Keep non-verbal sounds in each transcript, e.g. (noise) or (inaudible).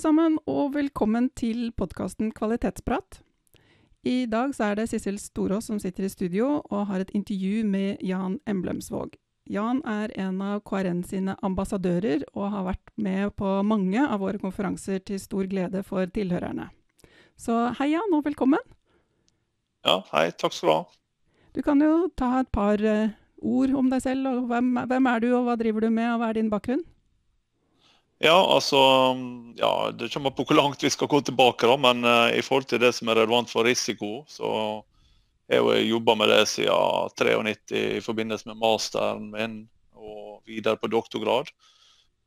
Alle sammen, og velkommen til podkasten Kvalitetsprat. I dag så er det Sissel Storås som sitter i studio og har et intervju med Jan Emblemsvåg. Jan er en av KRN sine ambassadører og har vært med på mange av våre konferanser til stor glede for tilhørerne. Så hei Jan, og velkommen. Ja, hei. Takk skal du ha. Du kan jo ta et par uh, ord om deg selv. og hvem, hvem er du, og hva driver du med, og hva er din bakgrunn? Ja, altså ja, Det kommer på hvor langt vi skal gå tilbake, da, men uh, i forhold til det som er relevant for risiko, så har jeg jobba med det siden 93 i forbindelse med masteren min og videre på doktorgrad.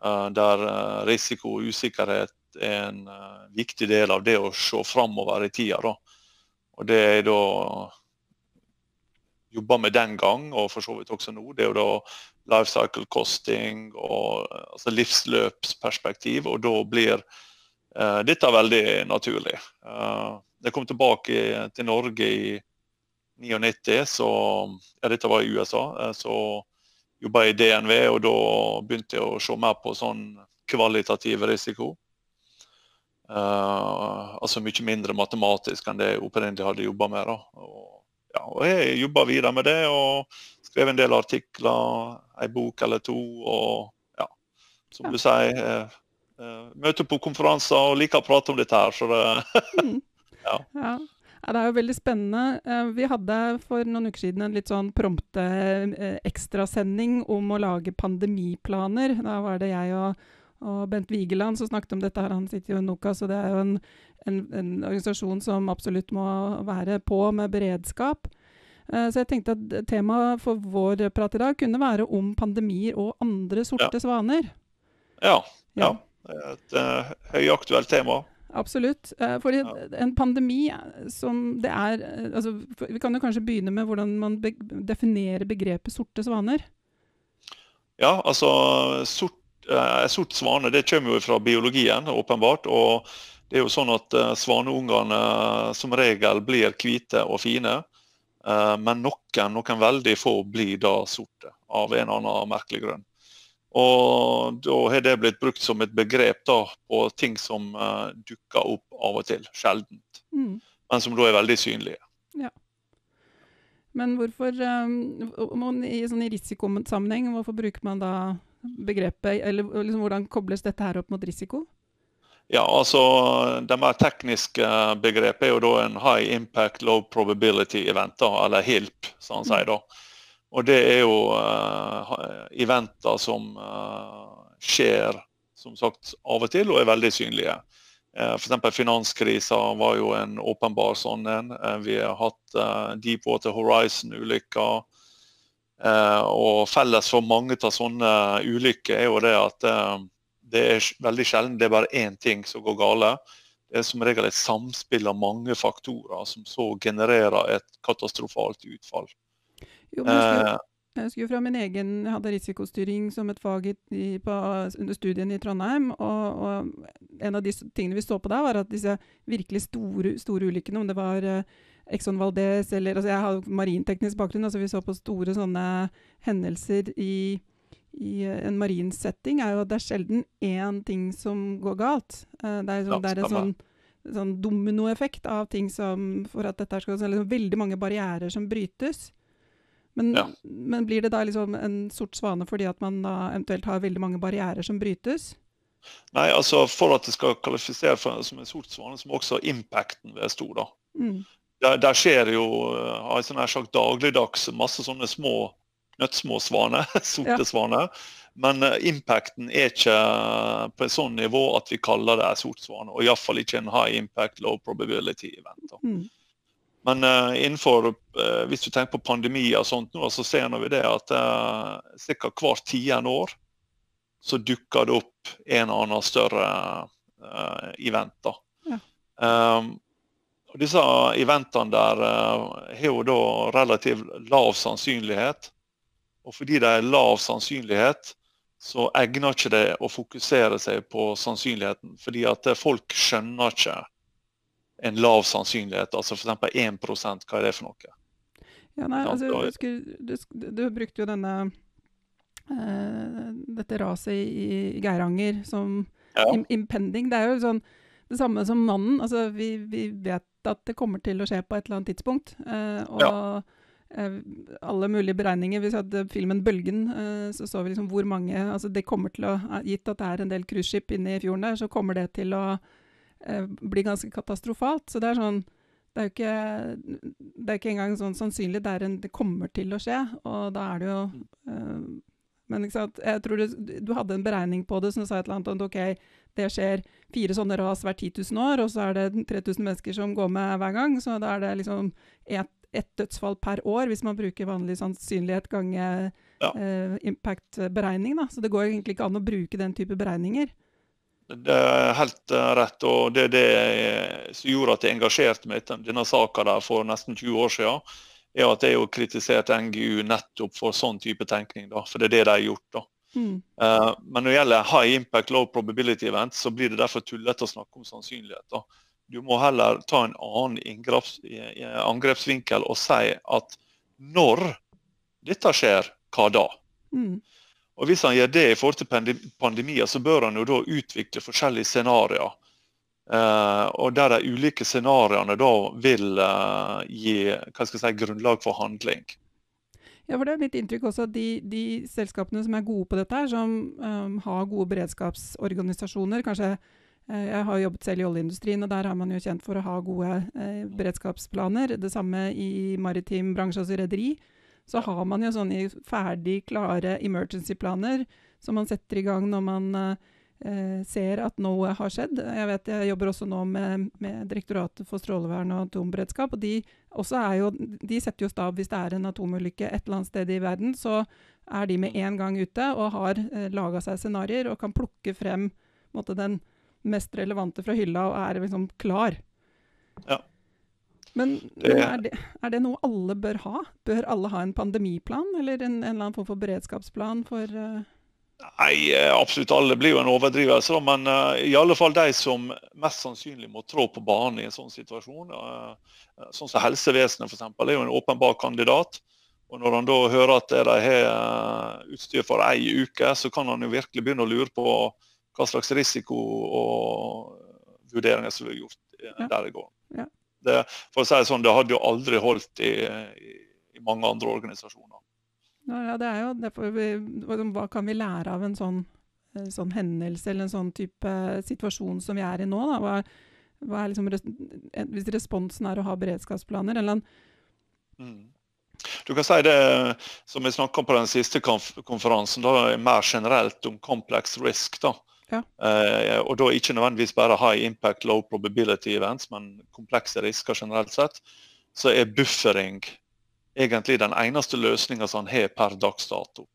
Uh, der uh, risiko og usikkerhet er en viktig del av det å se framover i tida. Da. Og det er da jobba med den gang, og for så vidt også nå, det er jo da life cycle costing og altså livsløpsperspektiv. Og da blir uh, dette veldig naturlig. Uh, jeg kom tilbake til Norge i 99, så ja, dette var i USA. Uh, så jobba jeg i DNV, og da begynte jeg å se mer på sånn kvalitativ risiko. Uh, altså mye mindre matematisk enn det jeg opprinnelig hadde jobba med. Da. Og, ja, og jeg jobba videre med det og skrev en del artikler, ei bok eller to. Og ja, som ja. du sier, eh, eh, møter på konferanser og liker å prate om dette her. Så det (laughs) mm. ja. ja. Det er jo veldig spennende. Eh, vi hadde for noen uker siden en litt sånn prompte eh, ekstrasending om å lage pandemiplaner. Da var det jeg og og Bent Vigeland som snakket om dette, her, han sitter jo i NOKA, så det er jo en, en, en, organisasjon som absolutt må være på med beredskap. Uh, så jeg tenkte at temaet for vår prat i dag kunne være om pandemier og andre sorte ja. svaner. Ja. ja. Et uh, høyaktuelt tema. Absolutt. Uh, fordi ja. en pandemi som det er altså, Vi kan jo kanskje begynne med hvordan man be definerer begrepet sorte svaner. Ja, altså sort eh, sort svane det kommer jo fra biologien, åpenbart. og det er jo sånn at uh, Svaneungene uh, som regel blir hvite og fine. Uh, men noen, noen veldig få blir da sorte, av en eller annen merkelig grunn. Og Da har det blitt brukt som et begrep da, på ting som dukker opp av og til, sjeldent. Mm. Men som da er veldig synlige. Ja. Men hvorfor, um, i, sånn i risikosammenheng, hvorfor bruker man da begrepet, eller liksom, hvordan kobles dette her opp mot risiko? Ja, altså Det mer tekniske begrepet er jo da en high impact, low probability event, da, eller HILP, som han sier da. Og det er jo uh, eventer som uh, skjer som sagt av og til, og er veldig synlige. Uh, F.eks. finanskrisa var jo en åpenbar sånn en. Uh, vi har hatt uh, Deepwater Horizon-ulykka. Eh, og felles for mange av sånne ulykker er jo det at eh, det er veldig sjelden det er bare én ting som går gale. Det er som regel et samspill av mange faktorer som så genererer et katastrofalt utfall. Jo, men jeg, husker, jeg husker fra min egen Jeg hadde risikostyring som et fag i, på, under studien i Trondheim. Og, og, en av de tingene vi så på da, var at disse virkelig store, store ulykkene, om det var Exxon Valdez eller altså Jeg har marinteknisk bakgrunn, altså vi så på store sånne hendelser i, i en marin setting, er jo at det er sjelden én ting som går galt. Uh, det er, sånn, det er en sånn, sånn dominoeffekt av ting som For at dette skal liksom, Veldig mange barrierer som brytes. Men, ja. men, blir det da liksom en sort svane fordi at man da eventuelt har veldig mange barrierer som brytes? Nei, altså for at det skal kvalifisere som en sort svane, så må også impacten være stor. da. Mm der, der, skjer jo altså nær sagt, dagligdags masse sånne små nøttsmå svaner, (laughs) sorte svaner. Men uh, impacten er ikke uh, på et sånt nivå at vi kaller det sort svane. Og iallfall ikke en high impact, low probability event. Mm. Men uh, innenfor, hvis du tenker på pandemier og sånt, nå, så ser vi det at uh, ca. hvert tiende år så dukker det opp en eller annen større uh, event. da. Ja. Um, og disse eventene der uh, har jo da relativt lav sannsynlighet. Og fordi det er lav sannsynlighet, så egner ikke det å fokusere seg på sannsynligheten. Fordi at folk skjønner ikke en lav sannsynlighet. Altså f.eks. 1 hva er det for noe? Ja, nei, altså, du, skulle, du, du, brukte jo denne uh, dette raset i, i Geiranger som ja. impending. Det er jo sånn det samme som mannen. Altså, vi, vi, vet at det kommer til å skje på et eller annet tidspunkt. Eh, og ja. uh, alle mulige beregninger Hvis vi hadde filmen 'Bølgen', så så vi liksom hvor mange altså det kommer til å, Gitt at det er en del cruiseskip inne i fjorden der, så kommer det til å bli ganske katastrofalt. Så det er sånn det er jo ikke, det er ikke engang sånn sannsynlig. Det, en, det, kommer til å skje, og da er det jo Men jeg tror du, du hadde en beregning på det som sa et eller annet om OK, det skjer fire sånne ras hvert 10 000 år, og så er det 3000 mennesker som går med hver gang. Så da er det liksom ett et dødsfall per år, hvis man bruker vanlig sannsynlighet gange ja. uh, impact-beregning. Så det går egentlig ikke an å bruke den type beregninger. Det er helt eh, rett. og Det er det som gjorde at jeg engasjerte meg i denne saka for nesten 20 år siden. er at jeg har kritisert NGU nettopp for sånn type tenkning. Da, for det er det de har gjort. da. Mm. Uh, men når det gjelder high impact, low probability event, så blir det derfor tullete å snakke om sannsynlighet. da. Du må heller ta en annen angrepsvinkel og si at når dette skjer, hva da? Mm. Og Hvis han gjør det i forhold til pandemier, så bør han jo da utvikle forskjellige scenarioer. Uh, og der de ulike scenarioene da vil uh, gi hva skal jeg si, grunnlag for handling. Ja, for Det er mitt inntrykk også at de, de selskapene som er gode på dette, her, som um, har gode beredskapsorganisasjoner kanskje uh, Jeg har jobbet selv i oljeindustrien, og der har man jo kjent for å ha gode beredskapsplaner. Det samme i maritim bransje, altså rederi så har man jo sånne ferdig klare emergency-planer som man setter i gang når man eh, ser at noe har skjedd. Jeg vet jeg jobber også nå med, med Direktoratet for strålevern og atomberedskap. og de, jo, de, setter jo stab hvis det er en atomulykke et eller annet sted i verden. Så er de med en gang ute og har eh, laga seg scenarioer og kan plukke frem måtte, den mest relevante fra hylla og er liksom klar. Ja. Men, men er, det, er, det, noe alle bør ha? Bør alle ha en pandemiplan, eller en, en eller annen form for beredskapsplan for uh... Nei, eh, absolutt alle blir jo en overdrivelse. Men uh, i alle fall de som mest sannsynlig må trå på banen i en sånn situasjon. Uh, sånn som helsevesenet f.eks. er jo en åpenbar kandidat. Og Når han da hører at de har utstyr for ei uke, så kan han jo virkelig begynne å lure på hva slags risiko og vurderinger som blir gjort ja. der i går. Ja. Det, for å si det sånn, det hadde jo aldri holdt i, i, i mange andre organisasjoner. Ja, det er jo derfor vi, Hva kan vi lære av en sånn, sånn, hendelse eller en sånn type situasjon som vi er i nå? Da? Hva, hva er liksom, hvis responsen er å ha beredskapsplaner? eller en mm. Du kan si det som vi snakka om på den siste konferansen, da, mer generelt om complex risk. da. Ja. Eh, og da ikke nødvendigvis bare high impact, low probability events, men komplekse risker generelt sett, så er buffering egentlig den eneste løsninga som han har per dags dato.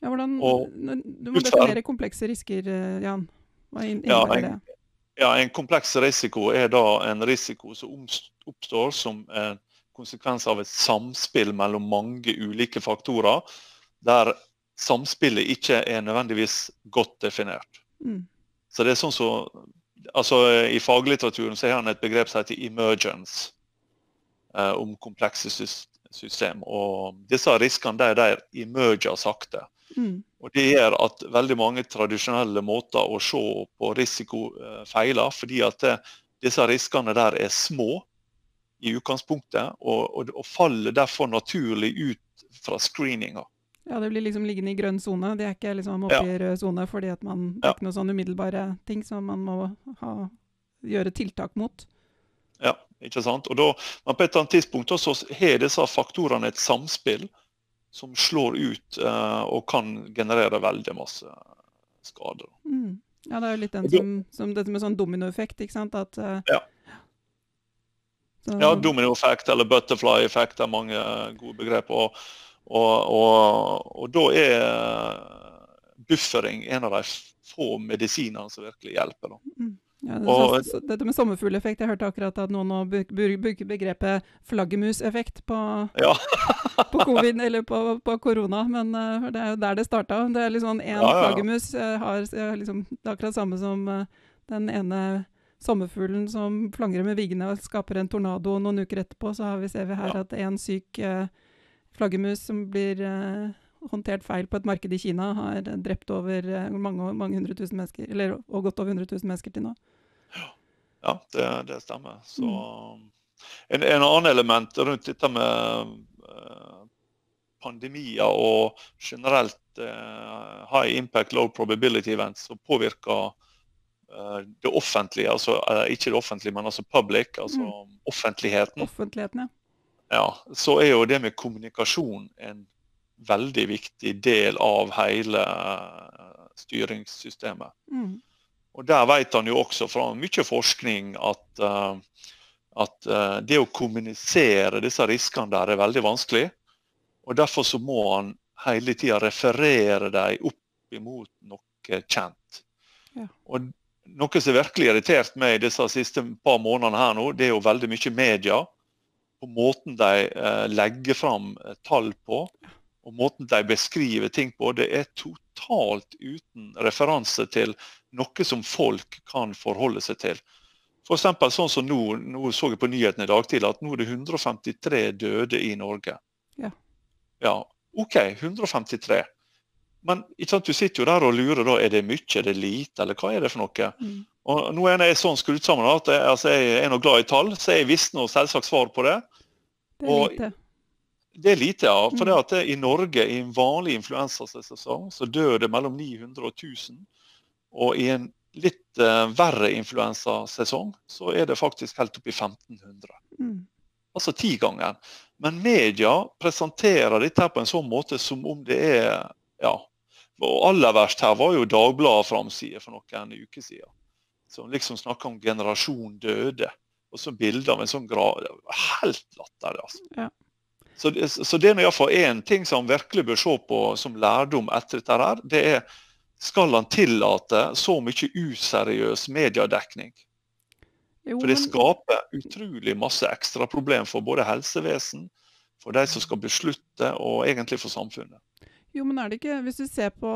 Ja, hvordan, og, du må definere komplekse risker, eh, Jan. Hva innebærer ja, det? Ja, En kompleks risiko er da en risiko som oppstår som en konsekvens av et samspill mellom mange ulike faktorer, der samspillet ikke er nødvendigvis godt definert. Mm. Så det er sånn så, altså I faglitteraturen så har han et begrep som heter 'emergence', eh, om komplekse system. Og disse riskene der, der emerger sakte. Mm. Og Det gjør at veldig mange tradisjonelle måter å se på risiko eh, feiler, fordi at det, disse riskene der er små i utgangspunktet, og, og, og faller derfor naturlig ut fra screeninga. Ja, det blir liksom liggende i grønn sone. Det er ikke liksom oppe i rød sone fordi at man, det er ikke noen sånn umiddelbare ting som man må ha, gjøre tiltak mot. Ikke sant. Og da, men på et eller annet tidspunkt så har disse faktorene et samspill som slår ut uh, og kan generere veldig masse skader. Mm. Ja, det er jo litt den som, som dette med sånn dominoeffekt, ikke sant. At, uh, ja. Så, ja, dominoeffekt eller butterfly-effekt er mange gode begreper. og og, og, og da er buffering en av de få medisinene som virkelig hjelper. Mm. Ja, det og, så, dette med sommerfugleffekt, jeg hørte akkurat at noen nå bruker begrepet flaggermuseffekt på, ja. (laughs) på covid eller på, på, korona, men uh, det er jo der det starta. Det er liksom én ja, flaggermus uh, har liksom, det er akkurat samme som uh, den ene sommerfuglen som flangrer med vingene og skaper en tornado. Noen uker etterpå så vi, ser vi her ja. at en syk uh, flaggermus som blir uh, håndtert feil på et marked i Kina, har drept over uh, mange, mange hundre tusen mennesker, eller, og godt over 100 000 mennesker til nå. Ja, det, det stemmer. Så mm. en, en, annen element rundt dette med pandemier og generelt high impact, low probability events som påvirker Eh, det offentlige, altså eh, ikke det offentlige, men altså public, altså mm. offentligheten. Offentligheten, ja. ja. Så er jo det med kommunikasjon en veldig viktig del av hele eh, styringssystemet. Mm. Og Der vet han jo også fra mye forskning at, uh, at uh, det å kommunisere disse riskene der er veldig vanskelig. og Derfor så må han hele tida referere dem opp imot noe kjent. Ja. Og noe som virkelig irritert meg disse siste par månedene her nå, det er jo veldig mye media. På måten de eh, legger fram eh, tall på, og måten de beskriver ting på. Det er totalt uten referanse til noe som folk kan forholde seg til. For eksempel, sånn som nå, nå så jeg på nyhetene i dag tidlig at nå er det 153 døde i Norge. Ja. ja OK, 153. Men sant, du sitter jo der og lurer, da, er det mye, er det lite, eller hva er det for noe? Mm. Og nå er jeg sånn skrudd sammen at jeg, altså, jeg er noe glad i tall, så jeg visste noe selvsagt svar på det. Det er og, lite. Det er lite, ja. For mm. det at det, i Norge, i en vanlig influensasesong, så dør det mellom 900 og 1000. Og i en litt uh, verre influensasesong, så er det faktisk helt opp i 1500. Mm. Altså ganger. Men media presenterer dette på en sånn måte som om det er ja, og aller verst her var jo Dagbladet framside for noen uker siden. Som liksom snakka om generasjon døde. Og så bilder av en sånn grav Helt latterlig, altså. Ja. Så, det, så det er iallfall én ting som virkelig bør se på som lærdom etter dette her, det er skal han tillate så mye useriøs mediedekning? Jo, for det skaper utrolig masse ekstraproblem for både helsevesen, for de som skal beslutte, og egentlig for samfunnet. Jo, men er det ikke Hvis du ser på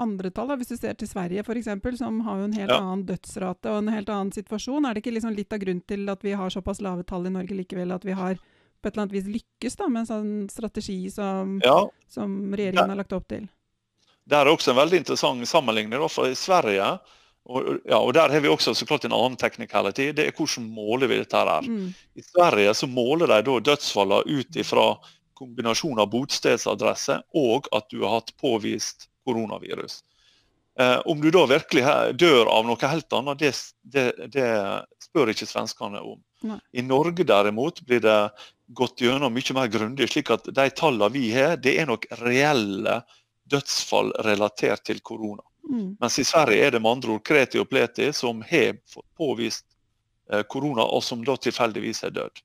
andre tall, da, hvis du ser til Sverige f.eks., som har jo en helt ja. annen dødsrate og en helt annen situasjon, er det ikke liksom litt av grunnen til at vi har såpass lave tall i Norge likevel, at vi har på et eller annet vis lykkes da, med en sånn strategi som, ja. som regjeringen ja. har lagt opp til? Det er også en veldig interessant sammenligning. Da, for I Sverige og, ja, og Der har vi også så klart en annen technicality. Det er hvordan måler vi dette. her. Mm. I Sverige så måler de da dødsfallene ut ifra kombinasjon av bostedsadresse og at du har hatt påvist koronavirus. Eh, om du da virkelig dør av noe helt annet, det, det, det spør ikke svenskene om. Nei. I Norge derimot blir det gått gjennom mye mer grundig, slik at de tallene vi har, det er nok reelle dødsfall relatert til korona. Mm. Mens i Sverige er det med andre ord kreti og pleti som har påvist eh, korona, og som da tilfeldigvis er død.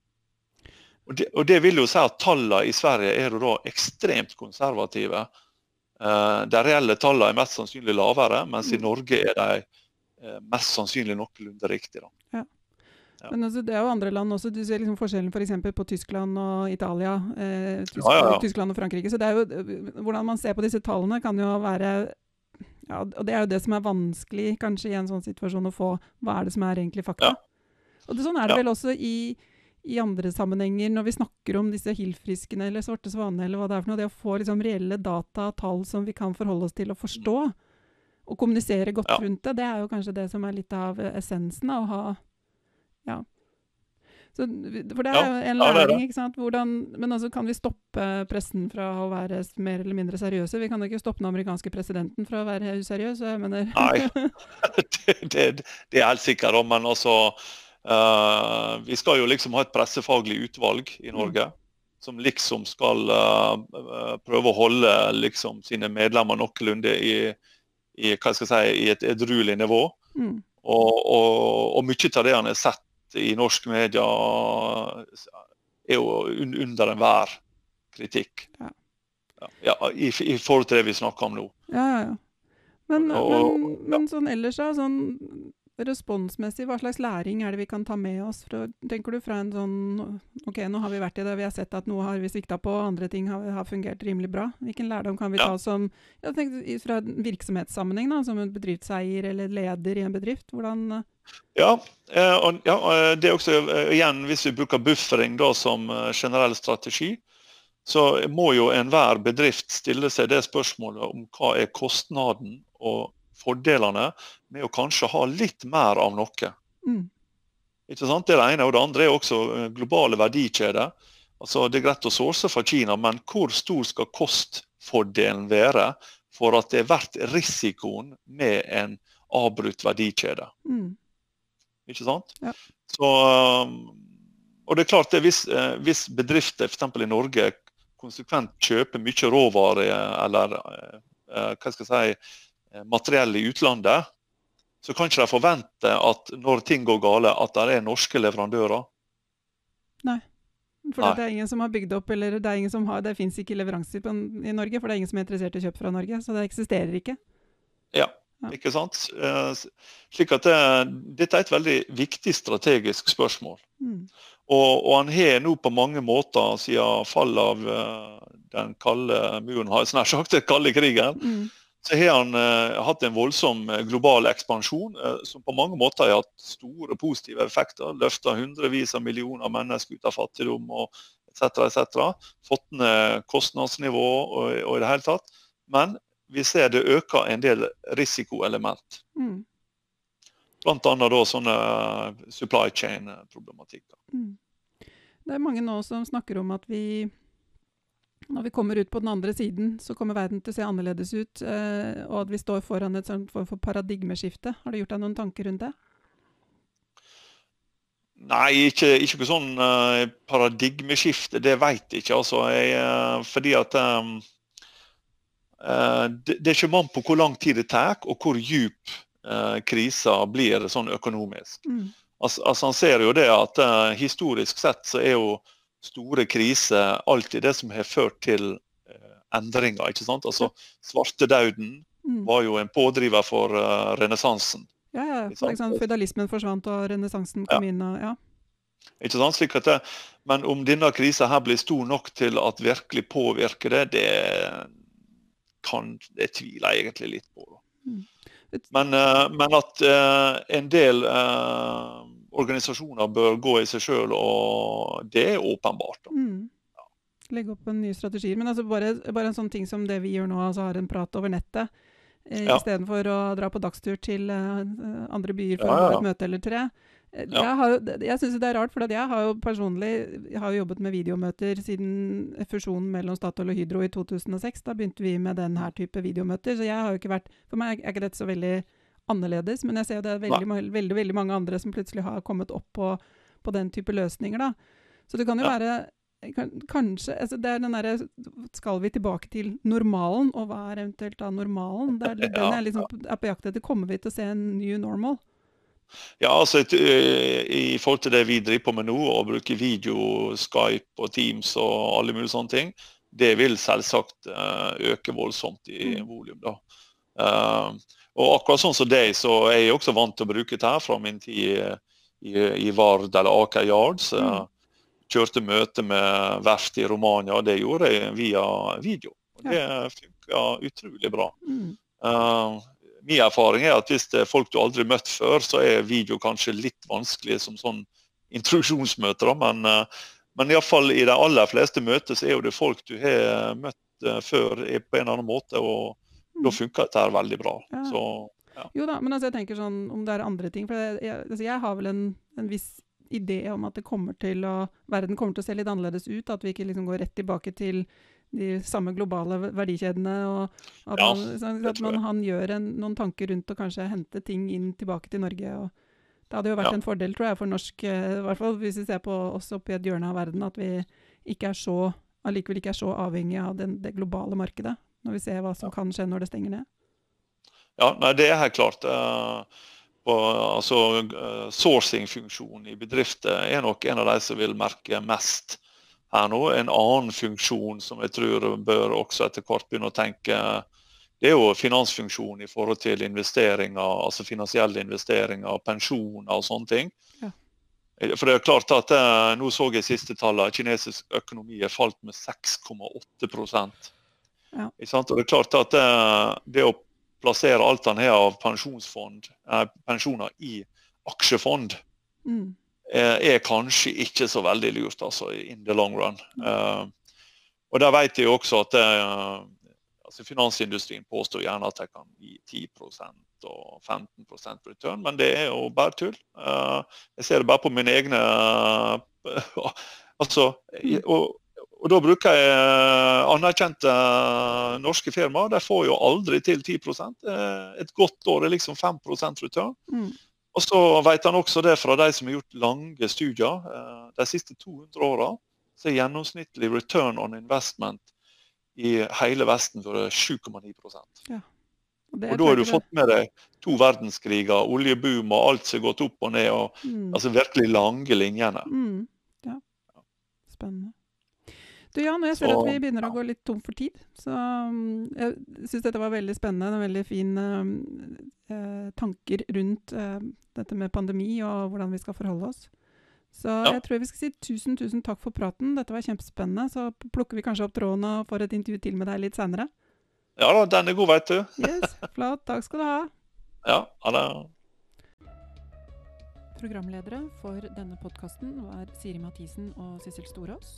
Og det, og det, vil jo si at tallene i Sverige er jo da ekstremt konservative. Uh, de reelle tallene er mest sannsynlig lavere, mens i mm. Norge er de uh, mest sannsynlig noenlunde riktige. Ja. Ja. Men altså, det er jo andre land også. Du ser liksom forskjellen f.eks. For på Tyskland og Italia. Eh, Tyskland, ja, Tyskland, og Frankrike. Så det er jo, Hvordan man ser på disse tallene, kan jo være ja, og Det er jo det som er vanskelig kanskje i en sånn situasjon, å få hva er det som er egentlig fakta. Og det, Sånn er det vel også i i andre sammenhenger når vi snakker om disse hilfriskene eller svarte svanene, eller hva det er for noe, det å få liksom reelle data, tall som vi kan forholde oss til og forstå, og kommunisere godt ja. rundt det, det er jo kanskje det som er litt av essensen av å ha Ja. Så, for det er jo en læring, ikke sant. Hvordan, men altså, kan vi stoppe pressen fra å være mer eller mindre seriøse? Vi kan jo ikke stoppe den amerikanske presidenten fra å være useriøs. jeg mener. (laughs) Nei, (laughs) det, det, det er helt sikkert. Men altså Uh, vi skal jo liksom ha et pressefaglig utvalg i Norge mm. som liksom skal uh, prøve å holde liksom sine medlemmer noenlunde i, i, hva skal jeg si, i et edruelig nivå. Mm. Og, og, og, mye av det han har sett i norsk media, er jo un under enhver kritikk. Ja. ja, i, i, forhold til det vi snakker om nå. Ja, ja, ja. Men, og, men, men sånn ellers, da? Sånn responsmessig, hva slags læring er det vi kan ta med oss? For, tenker du fra en sånn Ok, nå har vi vært i det, vi har sett at noe har vi svikta på, andre ting har, har, fungert rimelig bra. Hvilken lærdom kan vi ja. ta som jeg tenker, fra virksomhetssammenheng, da, som en bedriftseier eller leder i en bedrift? Hvordan ja, eh, og, ja, og det er også eh, igjen, hvis vi bruker buffering da, som generell strategi, så må jo enhver bedrift stille seg det spørsmålet om hva er kostnaden og fordelene med å kanskje ha litt mer av noe. Mm. Ikke sant? Det er det ene. Og det andre er også eh, globale verdikjeder. Altså, det er greit å source fra Kina, men hvor stor skal kostfordelen være for at det er verdt risikoen med en avbrutt verdikjede? Mm. Ikke sant? Ja. Så, og det er klart det, hvis, eh, hvis bedrifter f.eks. i Norge konsekvent kjøper mye råvarer eller eh, hva skal jeg si, materiell i utlandet, så kan ikke de forvente at når ting går gale, at det er norske leverandører. Nei. For Nei. det er ingen som har bygd opp, eller det er ingen som har, det fins ikke leveranser på, i Norge, for det er ingen som er interessert i å kjøpe fra Norge. Så det eksisterer ikke. Ja, ja. ikke sant. Eh, slik at det, Dette er et veldig viktig strategisk spørsmål. Mm. Og, og, han har nå på mange måter, siden fallet av den kalde muren, har jeg snart sagt, den kalde krigen, mm så har han uh, hatt en voldsom eh, global ekspansjon uh, som på mange måter har hatt store positive effekter. Løfta hundrevis av millioner mennesker ut av fattigdom og etc. etc. Fått ned kostnadsnivå og, og, i det hele tatt. Men vi ser det øker en del risikoelement. Mm. Bl.a. da sånne supply chain-problematikker. Mm. Det er mange nå som snakker om at vi når vi kommer ut på den andre siden, så kommer verden til å se annerledes ut, eh, og at vi står foran et sånt form for paradigmeskifte. Har du gjort deg noen tanker rundt det? Nei, ikke, ikke sånn uh, paradigmeskifte. Det veit jeg ikke. altså. Jeg, uh, fordi at um, uh, det, det, er ikke mann på hvor lang tid det tar, og hvor djup uh, krisa blir sånn økonomisk. Mm. Altså, altså, Han ser jo det at historisk sett så er jo store kriser alltid det som har ført til eh, endringer. ikke sant? Altså Svartedauden mm. var jo en pådriver for uh, renessansen. Ja, ja. Liksom, Føydalismen forsvant og renessansen kom ja. inn. og ja. Ikke sant? Slik at det, men om denne krisa her blir stor nok til at virkelig påvirker det, det kan det tviler jeg egentlig litt på. Mm. Men, uh, men, at uh, en del uh, organisasjoner bør gå i seg sjøl, og det er åpenbart. Mm. Legge opp en ny strategi. Men altså bare, bare, en sånn ting som det vi gjør nå, altså har en prat over nettet. Eh, ja. Istedenfor å dra på dagstur til uh, andre byer for ja, ja, ja. et møte eller tre. Eh, jeg, har, jeg syns det er rart, for jeg har jo personlig har jo jobbet med videomøter siden fusjonen mellom Statoil og Hydro i 2006. Da begynte vi med denne type videomøter. Så jeg har jo ikke vært For meg er ikke dette så veldig annerledes, men jeg ser jo det er veldig, veldig, veldig, veldig mange andre som plutselig har kommet opp på, på den type løsninger. da. Så det kan jo ja. være kan, Kanskje altså Det er den derre Skal vi tilbake til normalen, og hva er eventuelt da normalen? Det er, ja, den er, liksom, er på jakt etter. Kommer vi til å se en new normal? Ja, altså I forhold til det vi driver på med nå, å bruke video, Skype og Teams og alle mulige sånne ting, det vil selvsagt uh, øke voldsomt i mm. volum. Uh, og akkurat sånn som deg, så er jeg også vant til å bruke det her fra min tid i, i Vard eller Aker Yards. Mm. Kjørte møte med verft i Romania, det gjorde jeg via video. Og det funka utrolig bra. Mm. Uh, min erfaring er at hvis det er folk du aldri har møtt før, så er video kanskje litt vanskelig som sånn introduksjonsmøte. Men, uh, men iallfall i de aller fleste møter så er jo det folk du har møtt uh, før på en eller annen måte. og da funka dette her veldig bra. Ja. Så, ja. Jo da, men altså, jeg tenker sånn om det er andre ting. For jeg, jeg, altså, jeg har vel en, en, viss idé om at det kommer til å, verden kommer til å se litt annerledes ut. At vi ikke liksom går rett tilbake til de samme globale verdikjedene. og At, ja, man, sånn, at man, han gjør en, noen tanker rundt å kanskje hente ting inn tilbake til Norge. og Det hadde jo vært en fordel tror jeg, for norsk, eh, i hvert fall hvis vi ser på oss oppi et hjørne av verden, at vi ikke er så allikevel ikke er så avhengig av den, det globale markedet når vi ser hva som kan skje når det stenger ned? Ja, nei, det er helt klart. Uh, altså, uh, Sourcing-funksjonen i bedrifter er nok en av de som vil merke mest her nå. En annen funksjon som jeg tror bør også etter hvert begynne å tenke det er jo finansfunksjon i forhold til investeringer, altså finansielle investeringer, pensjoner og sånne ting. Ja. For det er klart at eh, Nå så jeg siste tallene. Kinesisk økonomi er falt med 6,8 ja. Og det er klart at det, eh, det å plassere alt han har av pensjonsfond, eh, pensjoner i aksjefond, mm. er, er, kanskje ikke så veldig lurt altså, in the long run. Mm. Uh, og der vet jeg også at det, altså Finansindustrien påstår gjerne at de kan gi 10% og 15 på return, men det er jo bare tull. Uh, jeg ser det bare på mine egne uh, (laughs) altså, mm. og, og Da bruker jeg uh, anerkjente norske firmaer. De får jo aldri til 10% Et godt år er liksom 5% return. Mm. Og så vet han også det fra de som har gjort lange studier. De siste 200 åra er gjennomsnittlig return on investment i hele Vesten vært 7,9 ja. Og, og da har du fått med deg to verdenskriger, oljeboom og alt som har gått opp og ned. og mm. altså Virkelig lange linjene. Mm. Ja. Spennende. Du Jan, jeg ser så, at vi begynner å gå litt tom for tid. Så um, jeg syns dette var veldig spennende. Veldig fine um, uh, tanker rundt eh, dette med pandemi og hvordan vi skal forholde oss. Så ja. jeg tror vi skal si tusen, tusen takk for praten. Dette var kjempespennende. Så plukker vi kanskje opp tråden og får et intervju til med deg litt senere. Ja da, den er god, veit du. (laughs) yes, Flott. Takk skal du ha. Ja, ha det. Programledere for denne podkasten var Siri Mathisen og Sissel Storås.